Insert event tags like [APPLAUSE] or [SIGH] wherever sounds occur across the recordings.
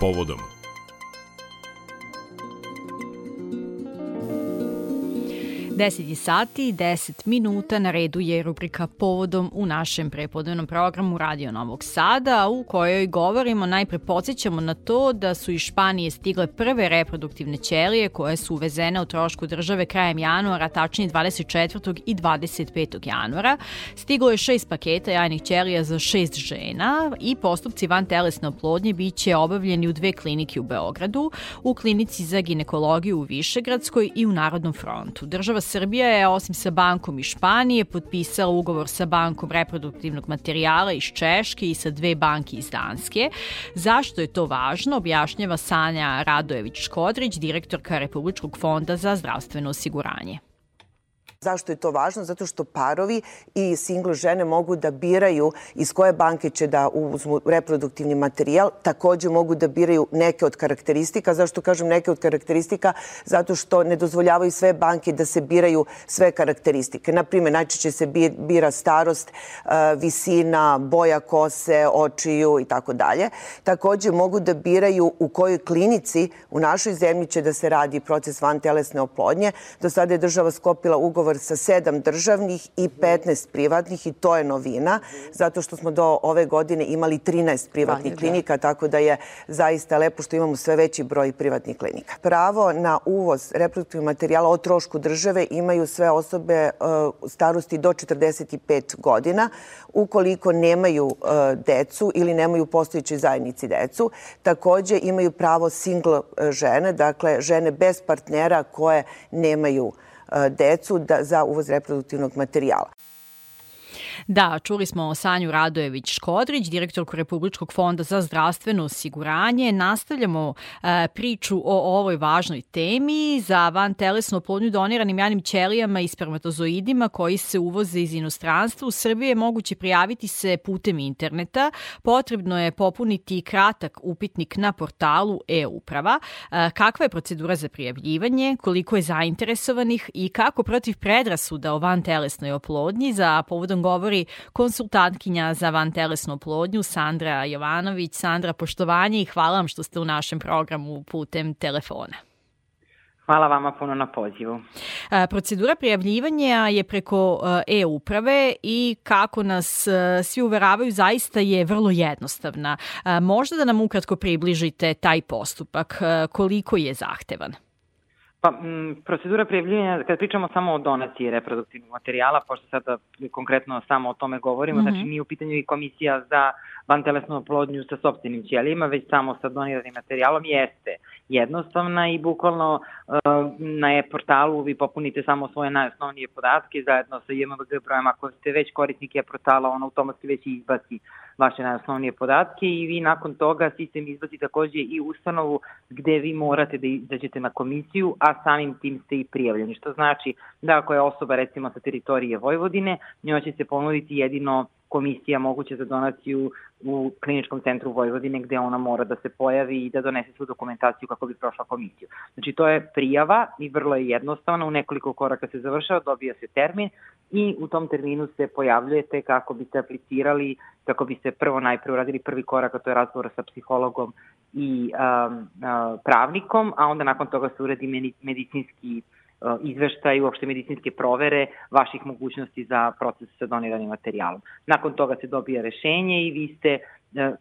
povodom. 10 sati, 10 minuta, na redu je rubrika Povodom u našem prepodnevnom programu Radio Novog Sada, u kojoj govorimo, najpre podsjećamo na to da su iz Španije stigle prve reproduktivne ćelije koje su uvezene u trošku države krajem januara, tačnije 24. i 25. januara. Stiglo je šest paketa jajnih ćelija za šest žena i postupci van telesne oplodnje biće obavljeni u dve klinike u Beogradu, u klinici za ginekologiju u Višegradskoj i u Narodnom frontu. Država Srbija je, osim sa bankom iz Španije, potpisala ugovor sa bankom reproduktivnog materijala iz Češke i sa dve banke iz Danske. Zašto je to važno, objašnjava Sanja Radojević-Škodrić, direktorka Republičkog fonda za zdravstveno osiguranje. Zašto je to važno? Zato što parovi i single žene mogu da biraju iz koje banke će da uzmu reproduktivni materijal. Takođe mogu da biraju neke od karakteristika. Zašto kažem neke od karakteristika? Zato što ne dozvoljavaju sve banke da se biraju sve karakteristike. Naprimer, najčešće se bira starost, e, visina, boja kose, očiju i tako dalje. Takođe mogu da biraju u kojoj klinici u našoj zemlji će da se radi proces van telesne oplodnje. Do sada je država skopila ugovor ugovor sa sedam državnih i 15 privatnih i to je novina, zato što smo do ove godine imali 13 privatnih klinika, tako da je zaista lepo što imamo sve veći broj privatnih klinika. Pravo na uvoz reproduktivnog materijala o trošku države imaju sve osobe uh, starosti do 45 godina, ukoliko nemaju uh, decu ili nemaju postojići zajednici decu. Takođe imaju pravo single uh, žene, dakle žene bez partnera koje nemaju decu da, za uvoz reproduktivnog materijala. Da, čuli smo Sanju Radojević-Škodrić, direktorku Republičkog fonda za zdravstveno osiguranje. Nastavljamo e, priču o ovoj važnoj temi za van telesnu oplodnju doniranim janim ćelijama i spermatozoidima koji se uvoze iz inostranstva. U Srbiji je moguće prijaviti se putem interneta. Potrebno je popuniti kratak upitnik na portalu e-uprava. E, kakva je procedura za prijavljivanje, koliko je zainteresovanih i kako protiv predrasuda o van telesnoj oplodnji za povodom govori konsultantkinja za vantelesnu oplodnju Sandra Jovanović. Sandra, poštovanje i hvala vam što ste u našem programu putem telefona. Hvala vama puno na pozivu. Procedura prijavljivanja je preko e-uprave i kako nas svi uveravaju zaista je vrlo jednostavna. Možda da nam ukratko približite taj postupak, koliko je zahtevan? Pa, m, procedura prijavljivanja, kada pričamo samo o donaciji reproduktivnog materijala, pošto sada konkretno samo o tome govorimo, mm -hmm. znači nije u pitanju i komisija za vantelesnu oplodnju sa sobstvenim ćelijima, već samo sa doniranim materijalom, jeste jednostavna i bukvalno uh, na e-portalu vi popunite samo svoje najosnovnije podatke zajedno sa JMBG brojem, ako ste već korisnik e-portala, on automatski već izbaci vaše najosnovnije podatke i vi nakon toga sistem izbaci takođe i ustanovu gde vi morate da izađete na komisiju, a samim tim ste i prijavljeni. Što znači da ako je osoba recimo sa teritorije Vojvodine, njoj će se ponuditi jedino komisija moguće za donaciju u kliničkom centru Vojvodine gde ona mora da se pojavi i da donese svu dokumentaciju kako bi prošla komisiju. Znači to je prijava i vrlo je jednostavno, u nekoliko koraka se završava, dobija se termin i u tom terminu se pojavljujete kako biste aplicirali, kako biste prvo najpre uradili prvi korak, a to je razgovor sa psihologom i um, uh, pravnikom, a onda nakon toga se uredi medicinski uh, izveštaj, uopšte medicinske provere vaših mogućnosti za proces sa doniranim materijalom. Nakon toga se dobija rešenje i vi ste uh,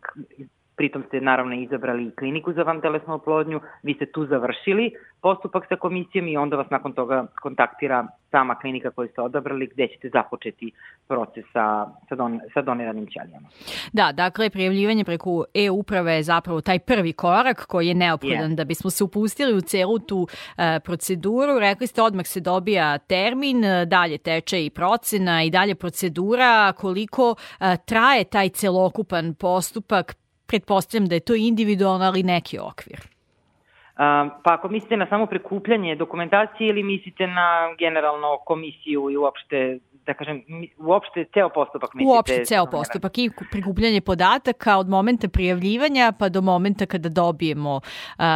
pritom ste naravno izabrali kliniku za vantelesnu oplodnju, vi ste tu završili postupak sa komisijom i onda vas nakon toga kontaktira sama klinika koju ste odabrali gde ćete započeti proces sa, sa, don, sa doniranim ćelijama. Da, dakle, prijavljivanje preko e-uprave je zapravo taj prvi korak koji je neophodan yeah. da bismo se upustili u celu tu uh, proceduru. Rekli ste odmah se dobija termin, dalje teče i procena i dalje procedura, koliko uh, traje taj celokupan postupak pretpostavljam da je to individualno, ali neki okvir. Pa ako mislite na samo prikupljanje dokumentacije ili mislite na generalno komisiju i uopšte da kažem, uopšte ceo postupak mislite? Uopšte ceo postupak i prikupljanje podataka od momenta prijavljivanja pa do momenta kada dobijemo uh,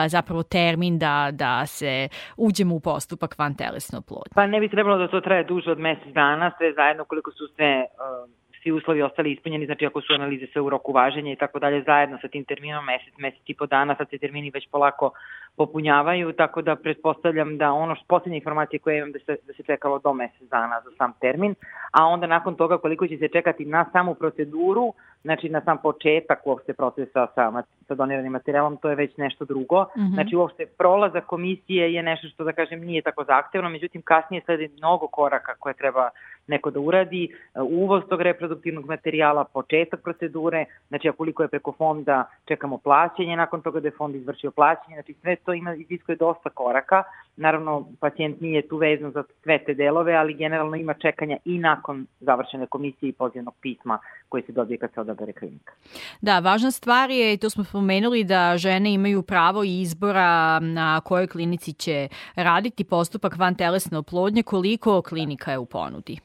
zapravo termin da, da se uđemo u postupak van telesno plodnje. Pa ne bi trebalo da to traje duže od mesec dana, sve zajedno koliko su sve uh, svi uslovi ostali ispunjeni, znači ako su analize sve u roku važenja i tako dalje, zajedno sa tim terminom mesec, mesec i po dana, sad se termini već polako popunjavaju, tako da pretpostavljam da ono što poslednje informacije koje imam da se, da se čekalo do mesec dana za sam termin, a onda nakon toga koliko će se čekati na samu proceduru, znači na sam početak uopšte procesa sa, sa doniranim materijalom, to je već nešto drugo. Mm -hmm. Znači uopšte prolaza komisije je nešto što da kažem nije tako zahtevno, međutim kasnije slede mnogo koraka koje treba neko da uradi, uvoz tog reproduktivnog materijala, početak procedure, znači koliko je preko fonda čekamo plaćanje, nakon toga da je fond izvršio plaćanje, znači sve to ima, iziskuje dosta koraka, naravno pacijent nije tu vezan za sve te delove, ali generalno ima čekanja i nakon završene komisije i pozivnog pisma koje se dobije kad se odabere klinika. Da, važna stvar je, to smo spomenuli, da žene imaju pravo izbora na kojoj klinici će raditi postupak van telesne oplodnje, koliko klinika je u ponudi?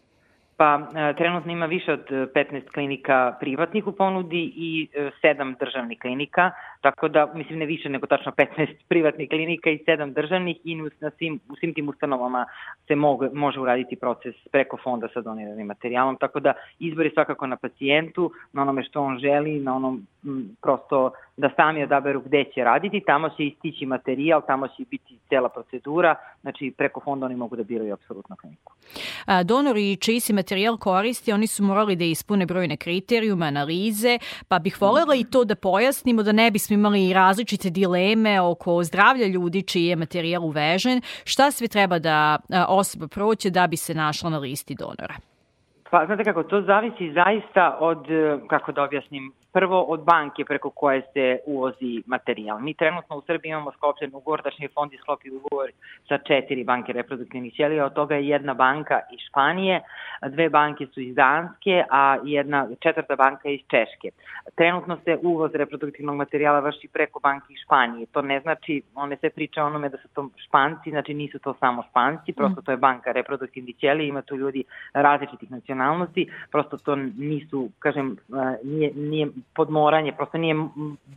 Pa e, trenutno ima više od 15 klinika privatnih u ponudi i 7 e, državnih klinika, tako da mislim ne više nego tačno 15 privatnih klinika i 7 državnih i na svim, u svim tim ustanovama se mogu, može uraditi proces preko fonda sa doniranim materijalom, tako da izbor je svakako na pacijentu, na onome što on želi, na onom m, prosto da sami odaberu gde će raditi, tamo će istići materijal, tamo će biti cela procedura, znači preko fonda oni mogu da biraju apsolutno kliniku. A, donori čiji se materijal koristi, oni su morali da ispune brojne kriterijume, analize, pa bih volela i to da pojasnimo da ne bismo imali različite dileme oko zdravlja ljudi čiji je materijal uvežen, šta sve treba da osoba proće da bi se našla na listi donora? Pa, znate kako, to zavisi zaista od, kako da objasnim, prvo od banke preko koje se uvozi materijal. Mi trenutno u Srbiji imamo sklopljen ugovor, tačnije fond je sklopio ugovor sa četiri banke reproduktivnih ćelija, od toga je jedna banka iz Španije, dve banke su iz Danske, a jedna četvrta banka je iz Češke. Trenutno se uvoz reproduktivnog materijala vrši preko banke iz Španije. To ne znači, one se priča onome da su to Španci, znači nisu to samo Španci, prosto to je banka reproduktivnih ćelija, ima tu ljudi različitih nacionalnosti, prosto to nisu, kažem, nije, nije podmoranje, prosto nije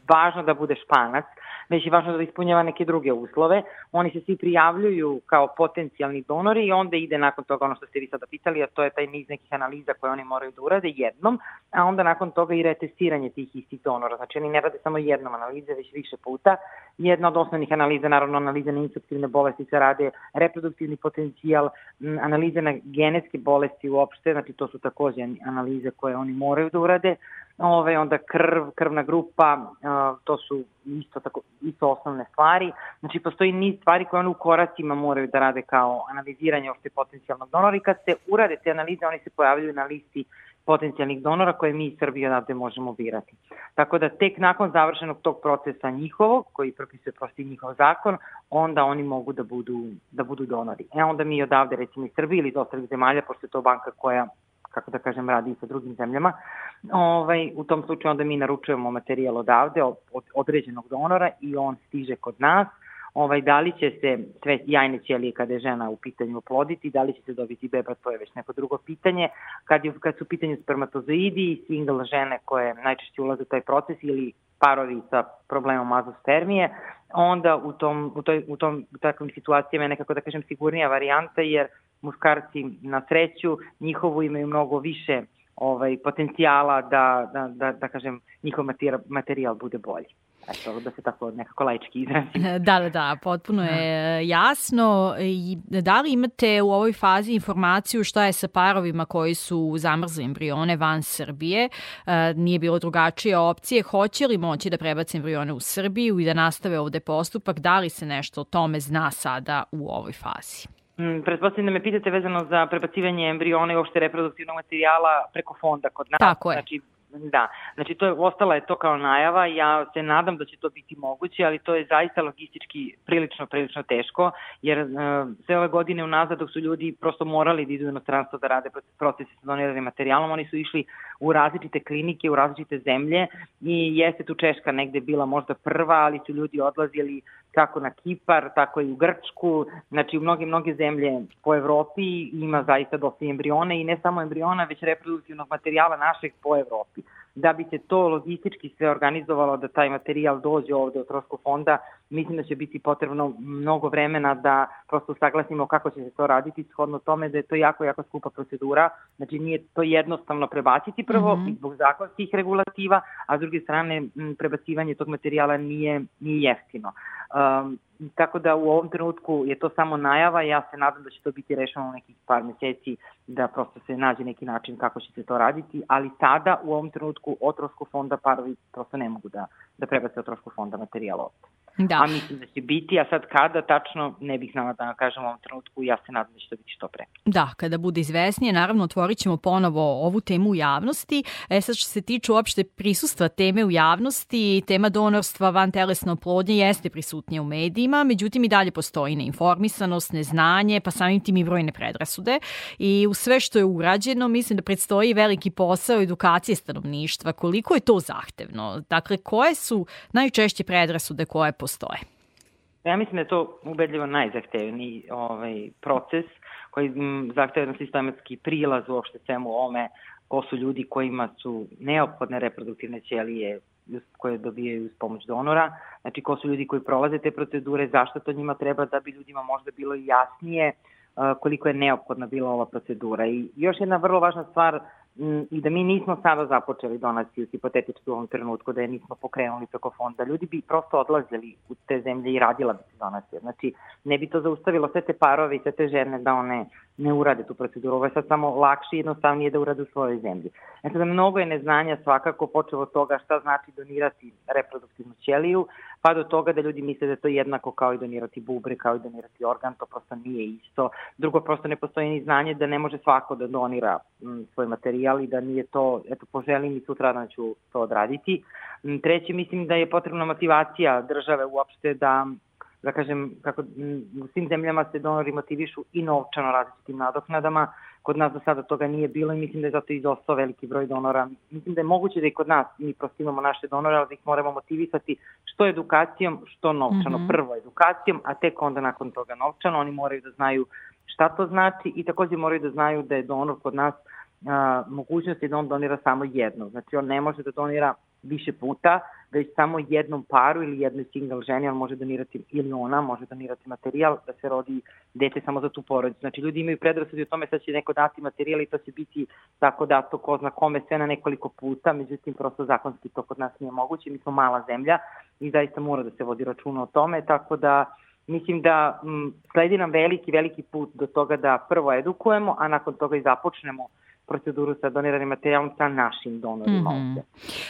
važno da bude španac, već je važno da ispunjava neke druge uslove. Oni se svi prijavljuju kao potencijalni donori i onda ide nakon toga ono što ste vi sada pitali, a to je taj niz nekih analiza koje oni moraju da urade jednom, a onda nakon toga i retestiranje tih istih donora. Znači oni ne rade samo jednom analize, već više puta. Jedna od osnovnih analiza, naravno analiza na infektivne bolesti se rade, reproduktivni potencijal, analize na genetske bolesti uopšte, znači to su takođe analize koje oni moraju da urade, ove, onda krv, krvna grupa, to su isto, tako, isto osnovne stvari. Znači, postoji niz stvari koje oni u koracima moraju da rade kao analiziranje opšte potencijalnog donora i kad se urade te analize, oni se pojavljaju na listi potencijalnih donora koje mi iz Srbije odavde možemo birati. Tako da tek nakon završenog tog procesa njihovog, koji propisuje prosti njihov zakon, onda oni mogu da budu, da budu donori. E onda mi odavde, recimo iz Srbije ili iz ostalih zemalja, pošto je to banka koja kako da kažem, radi i sa drugim zemljama. Ovaj, u tom slučaju onda mi naručujemo materijal odavde od određenog donora i on stiže kod nas. Ovaj, da li će se sve jajne ćelije kada je žena u pitanju oploditi, da li će se dobiti beba, to je već neko drugo pitanje. Kad, je, kad su u pitanju spermatozoidi i single žene koje najčešće ulaze u taj proces ili parovi sa problemom azospermije, onda u, tom, u, toj, u, tom, u takvim situacijama je nekako da kažem sigurnija varijanta jer muškarci na sreću njihovu imaju mnogo više ovaj potencijala da, da, da, da kažem njihov materijal, bude bolji. Eto, da se tako nekako laički izrazim. [LAUGHS] Da, da, da, potpuno je jasno. I da li imate u ovoj fazi informaciju šta je sa parovima koji su zamrzli embrione van Srbije? E, nije bilo drugačije opcije. Hoće li moći da prebace embrione u Srbiju i da nastave ovde postupak? Da li se nešto o tome zna sada u ovoj fazi? Mm, pretpostavljam da me pitate vezano za prebacivanje embriona i uopšte reproduktivnog materijala preko fonda kod nas. Tako je. Znači, Da, znači to je, ostala je to kao najava, ja se nadam da će to biti moguće, ali to je zaista logistički prilično, prilično teško, jer uh, sve ove godine unazad dok su ljudi prosto morali da idu u inostranstvo da rade procese sa doniranim materijalom, oni su išli u različite klinike, u različite zemlje i jeste tu Češka negde bila možda prva, ali su ljudi odlazili kako na Kipar, tako i u Grčku, znači u mnoge, mnoge zemlje po Evropi ima zaista dosta embriona i ne samo embriona, već reproduktivnog materijala našeg po Evropi. Da bi se to logistički sve organizovalo da taj materijal dođe ovde od Trosko fonda, mislim da će biti potrebno mnogo vremena da prosto saglasimo kako će se to raditi, shodno tome da je to jako, jako skupa procedura, znači nije to jednostavno prebaciti prvo mm -hmm. zbog zakonskih regulativa, a s druge strane prebacivanje tog materijala nije, nije jeftino. Um, tako da u ovom trenutku je to samo najava, ja se nadam da će to biti rešeno u nekih par meseci, da prosto se nađe neki način kako će se to raditi, ali tada u ovom trenutku o trošku fonda parovi prosto ne mogu da, da prebace o trošku fonda materijala ovde. Da. A mislim da će biti, a sad kada tačno ne bih znala da kažem u ovom trenutku, ja se nadam da će to biti što pre. Da, kada bude izvesnije, naravno otvorit ćemo ponovo ovu temu u javnosti. E sad što se tiče uopšte prisustva teme u javnosti, tema donorstva van telesne oplodnje jeste prisutnija u medijima, međutim i dalje postoji neinformisanost, neznanje, pa samim tim i brojne predrasude. I u sve što je urađeno, mislim da predstoji veliki posao edukacije stanovništva. Koliko je to zahtevno? Dakle, koje su najčešće predrasude koje postoje? Ja mislim da je to ubedljivo najzahtevniji ovaj, proces koji m, zahteva sistematski prilaz uopšte svemu ome ko su ljudi kojima su neophodne reproduktivne ćelije koje dobijaju uz pomoć donora, znači ko su ljudi koji prolaze te procedure, zašto to njima treba da bi ljudima možda bilo jasnije koliko je neophodna bila ova procedura. I još jedna vrlo važna stvar Mm, i da mi nismo sada započeli donaciju hipotetički u ovom trenutku, da je nismo pokrenuli preko fonda, ljudi bi prosto odlazili u te zemlje i radila bi se donacija. Znači, ne bi to zaustavilo sve te parove i sve te žene da one ne urade tu proceduru. Ovo je sad samo lakše i jednostavnije da urade u svojoj zemlji. Znači da mnogo je neznanja svakako počeo od toga šta znači donirati reproduktivnu ćeliju, pa do toga da ljudi misle da je to jednako kao i donirati bubre, kao i donirati organ, to prosto nije isto. Drugo, prosto ne postoji ni znanje da ne može svako da donira m, svoj materijal i da nije to, eto, poželim i sutra da ću to odraditi. Treće, mislim da je potrebna motivacija države uopšte da da kažem, kako u svim zemljama se donori motivišu i novčano različitim nadoknadama. Kod nas do sada toga nije bilo i mislim da je zato izostao veliki broj donora. Mislim da je moguće da i kod nas mi prosto imamo naše donore, ali da ih moramo motivisati što edukacijom, što novčano. Mm -hmm. Prvo edukacijom, a tek onda nakon toga novčano. Oni moraju da znaju šta to znači i takođe moraju da znaju da je donor kod nas a, mogućnosti da on donira samo jedno. Znači on ne može da donira više puta, već samo jednom paru ili jednoj single ženi, on može donirati, ili ona može donirati materijal da se rodi dete samo za tu porodicu. Znači, ljudi imaju predrasudi o tome sad će neko dati materijal i to će biti tako dato ko zna kome sve na nekoliko puta, međutim, prosto zakonski to kod nas nije moguće, mi smo mala zemlja i zaista mora da se vodi računa o tome, tako da mislim da m, sledi nam veliki, veliki put do toga da prvo edukujemo, a nakon toga i započnemo proceduru sa doniranim materijalom sa našim donorima mm -hmm. ovde.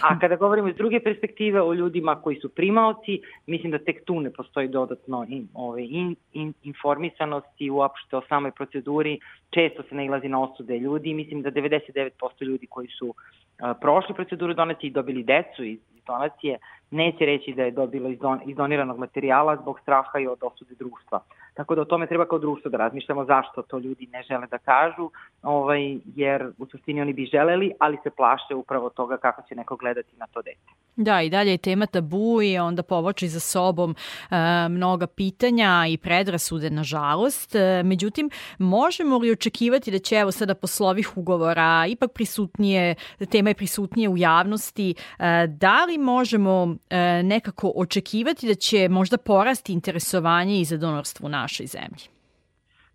A kada govorimo iz druge perspektive o ljudima koji su primaoci, mislim da tek tu ne postoji dodatno in, ove, in, in, informisanosti uopšte o samoj proceduri. Često se nailazi na osude ljudi. Mislim da 99% ljudi koji su a, prošli proceduru donacije i dobili decu iz, iz donacije, neće reći da je dobilo iz, don, iz doniranog materijala zbog straha i od osude društva. Tako da o tome treba kao društvo da razmišljamo zašto to ljudi ne žele da kažu, ovaj, jer u suštini oni bi želeli, ali se plaše upravo toga kako će neko gledati na to dete. Da, i dalje je tema tabu i onda povoči za sobom e, mnoga pitanja i predrasude, nažalost. E, međutim, možemo li očekivati da će evo sada posle ovih ugovora ipak prisutnije, tema je prisutnije u javnosti, e, da li možemo e, nekako očekivati da će možda porasti interesovanje i za donorstvo u našoj zemlji?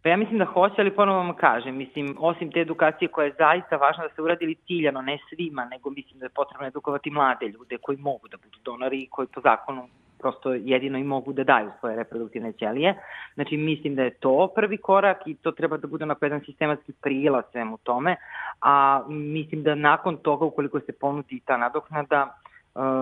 Pa ja mislim da hoće, ali ponovo vam kažem, mislim, osim te edukacije koja je zaista važna da se uradili ciljano, ne svima, nego mislim da je potrebno edukovati mlade ljude koji mogu da budu donori i koji po zakonu prosto jedino i mogu da daju svoje reproduktivne ćelije. Znači, mislim da je to prvi korak i to treba da bude onako jedan sistematski prijela svemu tome, a mislim da nakon toga, ukoliko se ponudi ta nadoknada,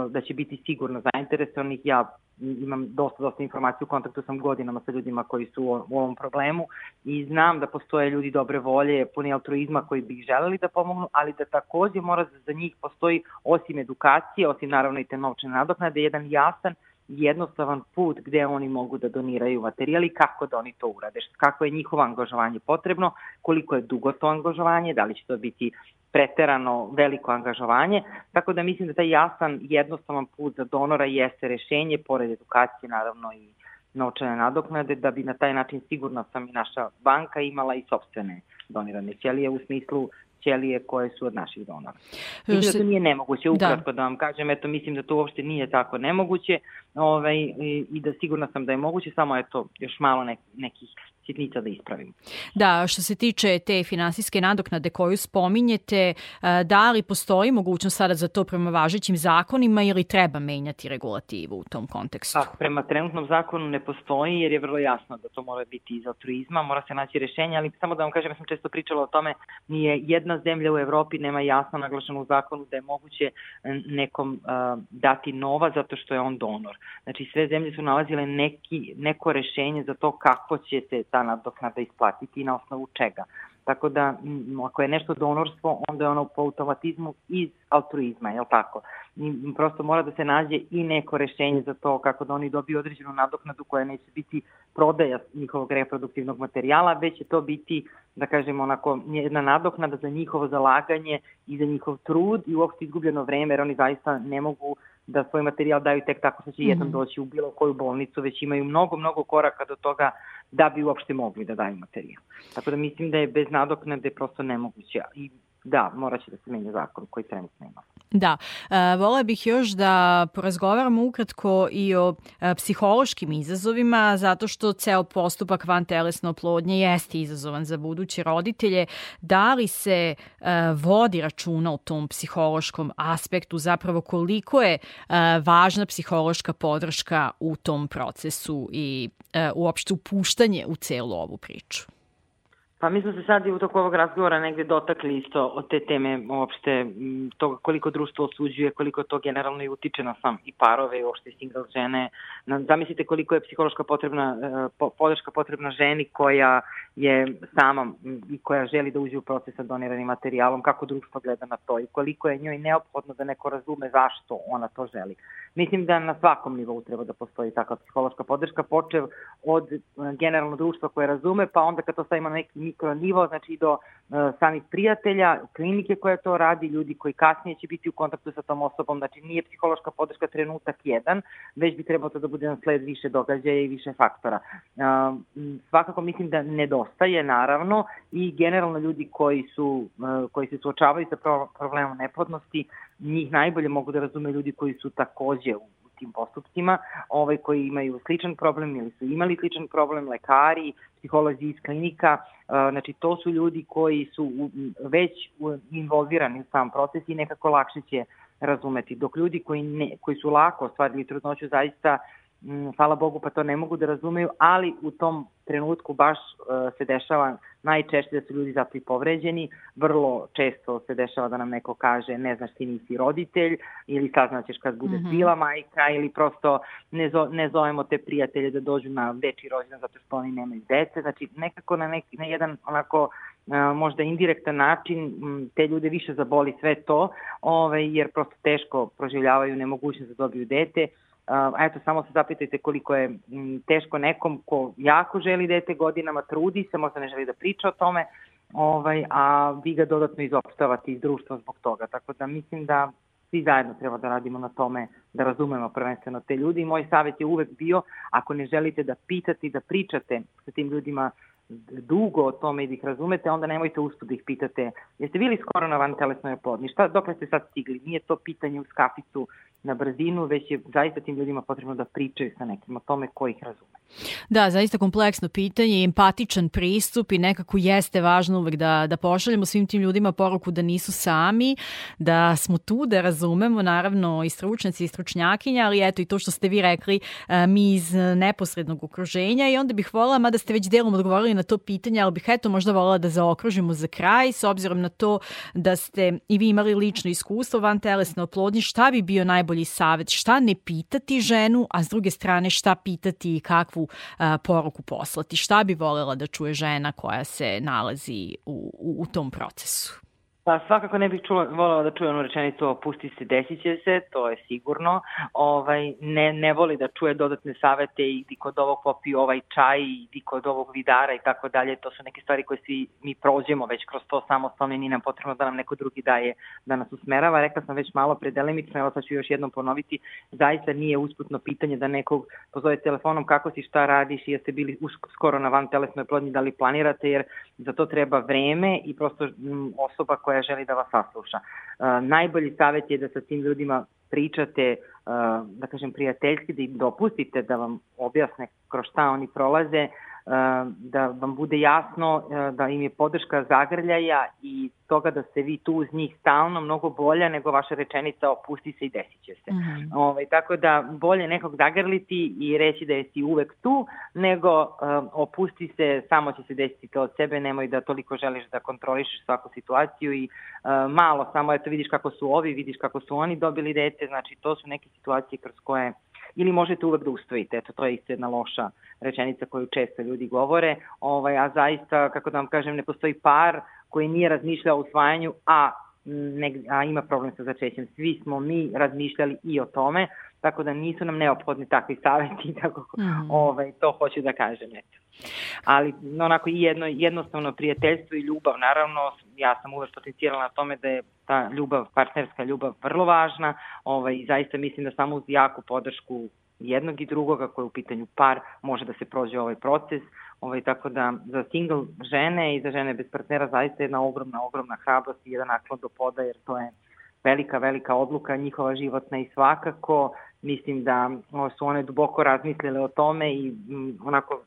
da će biti sigurno zainteresovanih. Ja imam dosta, dosta informacija, u kontaktu sam godinama sa ljudima koji su u ovom problemu i znam da postoje ljudi dobre volje, puni altruizma koji bi želeli da pomognu, ali da takođe mora za njih postoji osim edukacije, osim naravno i te novčane nadoknade, jedan jasan jednostavan put gde oni mogu da doniraju materijal i kako da oni to urade, kako je njihovo angažovanje potrebno, koliko je dugo to angažovanje, da li će to biti preterano veliko angažovanje, tako da mislim da taj jasan, jednostavan put za donora jeste rešenje, pored edukacije naravno i novčane nadoknade, da bi na taj način sigurno sam i naša banka imala i sobstvene donirane ćelije u smislu ćelije koje su od naših donora. Mislim da to nije nemoguće, da. ukratko da. da vam kažem, eto mislim da to uopšte nije tako nemoguće ovaj, i, i da sigurno sam da je moguće, samo eto još malo nek, nekih sitnica da ispravim. Da, što se tiče te finansijske nadoknade koju spominjete, e, da li postoji mogućnost sada za to prema važećim zakonima ili treba menjati regulativu u tom kontekstu? Pa, prema trenutnom zakonu ne postoji jer je vrlo jasno da to mora biti iz altruizma, mora se naći rešenje, ali samo da vam kažem, ja sam često pričala o tome, nije jedna zemlja u Evropi nema jasno naglašeno u zakonu da je moguće nekom uh, dati nova zato što je on donor. Znači sve zemlje su nalazile neki, neko rešenje za to kako će se ta nadoknada isplatiti i na osnovu čega. Tako da, ako je nešto donorstvo, onda je ono po automatizmu iz altruizma, je li tako? I prosto mora da se nađe i neko rešenje za to kako da oni dobiju određenu nadoknadu koja neće biti prodaja njihovog reproduktivnog materijala, već će to biti, da kažemo, onako, jedna nadoknada za njihovo zalaganje i za njihov trud i uopšte izgubljeno vreme, jer oni zaista ne mogu da svoj materijal daju tek tako što će mm -hmm. jednom doći u bilo koju bolnicu, već imaju mnogo, mnogo koraka do toga da bi uopšte mogli da daju materijal. Tako da mislim da je bez nadoknade prosto nemoguće i da, moraće da se menja zakon koji trenutno ima. Da, e, vola bih još da porazgovaramo ukratko i o e, psihološkim izazovima, zato što ceo postupak van telesne oplodnje jeste izazovan za buduće roditelje. Da li se e, vodi računa u tom psihološkom aspektu, zapravo koliko je e, važna psihološka podrška u tom procesu i e, uopšte upuštanje u celu ovu priču? Pa mi smo se sad i u toku ovog razgovora negde dotakli isto od te teme uopšte toga koliko društvo osuđuje, koliko to generalno i utiče na sam i parove i uopšte single žene. Zamislite koliko je psihološka potrebna, e, podrška potrebna ženi koja je sama i koja želi da uđe u proces sa doniranim materijalom, kako društvo gleda na to i koliko je njoj neophodno da neko razume zašto ona to želi. Mislim da na svakom nivou treba da postoji takva psihološka podrška, počev od e, generalno društva koje razume, pa onda kad to stavimo na neki nivo, znači do uh, samih prijatelja, klinike koja to radi, ljudi koji kasnije će biti u kontaktu sa tom osobom, znači nije psihološka podrška trenutak jedan, već bi trebalo to da bude na sled više događaja i više faktora. Uh, svakako mislim da nedostaje, naravno, i generalno ljudi koji su uh, koji se suočavaju sa problemom neplodnosti, njih najbolje mogu da razume ljudi koji su takođe u tim postupcima, ovaj, koji imaju sličan problem ili su imali sličan problem, lekari, psiholozi iz klinika, znači to su ljudi koji su već involvirani u sam proces i nekako lakše će razumeti, dok ljudi koji, ne, koji su lako ostvarili trudnoću zaista hvala Bogu pa to ne mogu da razumeju, ali u tom trenutku baš uh, se dešava najčešće da su ljudi zapravo povređeni, vrlo često se dešava da nam neko kaže ne znaš ti nisi roditelj ili saznaćeš kad budeš mm -hmm. bila majka ili prosto ne, zo, ne zovemo te prijatelje da dođu na veći rođendan zato što oni nemaju dece, znači nekako na, neki, na jedan onako uh, možda indirektan način te ljude više zaboli sve to, ovaj, jer prosto teško proživljavaju nemogućnost da dobiju dete, Uh, eto, samo se zapitajte koliko je m, teško nekom ko jako želi dete godinama, trudi se, možda ne želi da priča o tome, ovaj, a vi ga dodatno izopštavate iz društva zbog toga. Tako da mislim da svi zajedno treba da radimo na tome, da razumemo prvenstveno te ljudi i moj savjet je uvek bio, ako ne želite da pitate i da pričate sa tim ljudima dugo o tome i da ih razumete, onda nemojte uspud da ih pitate jeste bili skoro na van telesnoj oplodni, šta, dok ste sad stigli, nije to pitanje u skaficu na brzinu, već je zaista tim ljudima potrebno da pričaju sa nekim o tome ko ih razume. Da, zaista kompleksno pitanje, empatičan pristup i nekako jeste važno uvek da, da pošaljemo svim tim ljudima poruku da nisu sami, da smo tu, da razumemo, naravno i stručnici i stručnjakinja, ali eto i to što ste vi rekli, e, mi iz neposrednog okruženja i onda bih volila, mada ste već delom odgovorili na to pitanje, ali bih eto možda volila da zaokružimo za kraj, s obzirom na to da ste i vi imali lično iskustvo van telesne oplodnje, šta bi bio najbolji savet, šta ne pitati ženu, a s druge strane šta pitati i kakvu a, poruku poslati, šta bi volela da čuje žena koja se nalazi u, u, u tom procesu? Pa svakako ne bih čula, volala da čuje onu rečenicu opusti se, desit će se, to je sigurno. Ovaj, ne, ne voli da čuje dodatne savete i di kod ovog popi ovaj čaj i di kod ovog vidara i tako dalje. To su neke stvari koje svi mi prođemo već kroz to samostalno i nije nam potrebno da nam neko drugi daje da nas usmerava. Rekla sam već malo predelimično, evo sad ću još jednom ponoviti, zaista nije usputno pitanje da nekog pozove telefonom kako si, šta radiš i jeste bili skoro na van telesnoj plodnji, da li planirate, jer za to treba vreme i prosto osoba koja koja želi da vas sasluša. Najbolji savjet je da sa tim ljudima pričate, da kažem, prijateljski, da im dopustite da vam objasne kroz šta oni prolaze, da vam bude jasno da im je podrška zagrljaja i toga da ste vi tu uz njih stalno mnogo bolja nego vaša rečenica opusti se i desit će se. Mm -hmm. Ove, ovaj, tako da bolje nekog zagrliti i reći da jesi uvek tu, nego um, opusti se, samo će se desiti to od sebe, nemoj da toliko želiš da kontrolišeš svaku situaciju i malo, samo eto vidiš kako su ovi, vidiš kako su oni dobili dete, znači to su neke situacije kroz koje ili možete uvek da ustojite. Eto, to je isto jedna loša rečenica koju često ljudi govore, ovaj, a zaista, kako da vam kažem, ne postoji par koji nije razmišljao o usvajanju, a, ne, a ima problem sa začećem. Svi smo mi razmišljali i o tome, tako da nisu nam neophodni takvi saveti, [LAUGHS] tako mm. ovaj, to hoću da kažem. Eto. Ali onako i jedno, jednostavno prijateljstvo i ljubav, naravno, ja sam uvek potencijala na tome da je ta ljubav, partnerska ljubav vrlo važna ovaj, i zaista mislim da samo uz jaku podršku jednog i drugog, ako je u pitanju par, može da se prođe ovaj proces. Ovaj, tako da za single žene i za žene bez partnera zaista jedna ogromna, ogromna hrabrost i jedan naklon do poda, jer to je velika, velika odluka njihova životna i svakako mislim da su one duboko razmislile o tome i onako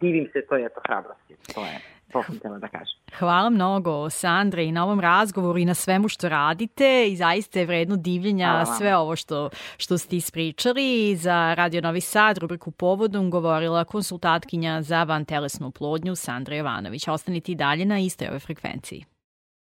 divim se to je to hrabrosti. To je to sam htjela da kažem. Hvala mnogo Sandra i na ovom razgovoru i na svemu što radite i zaista je vredno divljenja sve ovo što, što ste ispričali. Za Radio Novi Sad rubriku Povodom govorila konsultatkinja za van telesnu plodnju Sandra Jovanović. Ostanite i dalje na istoj ovoj frekvenciji.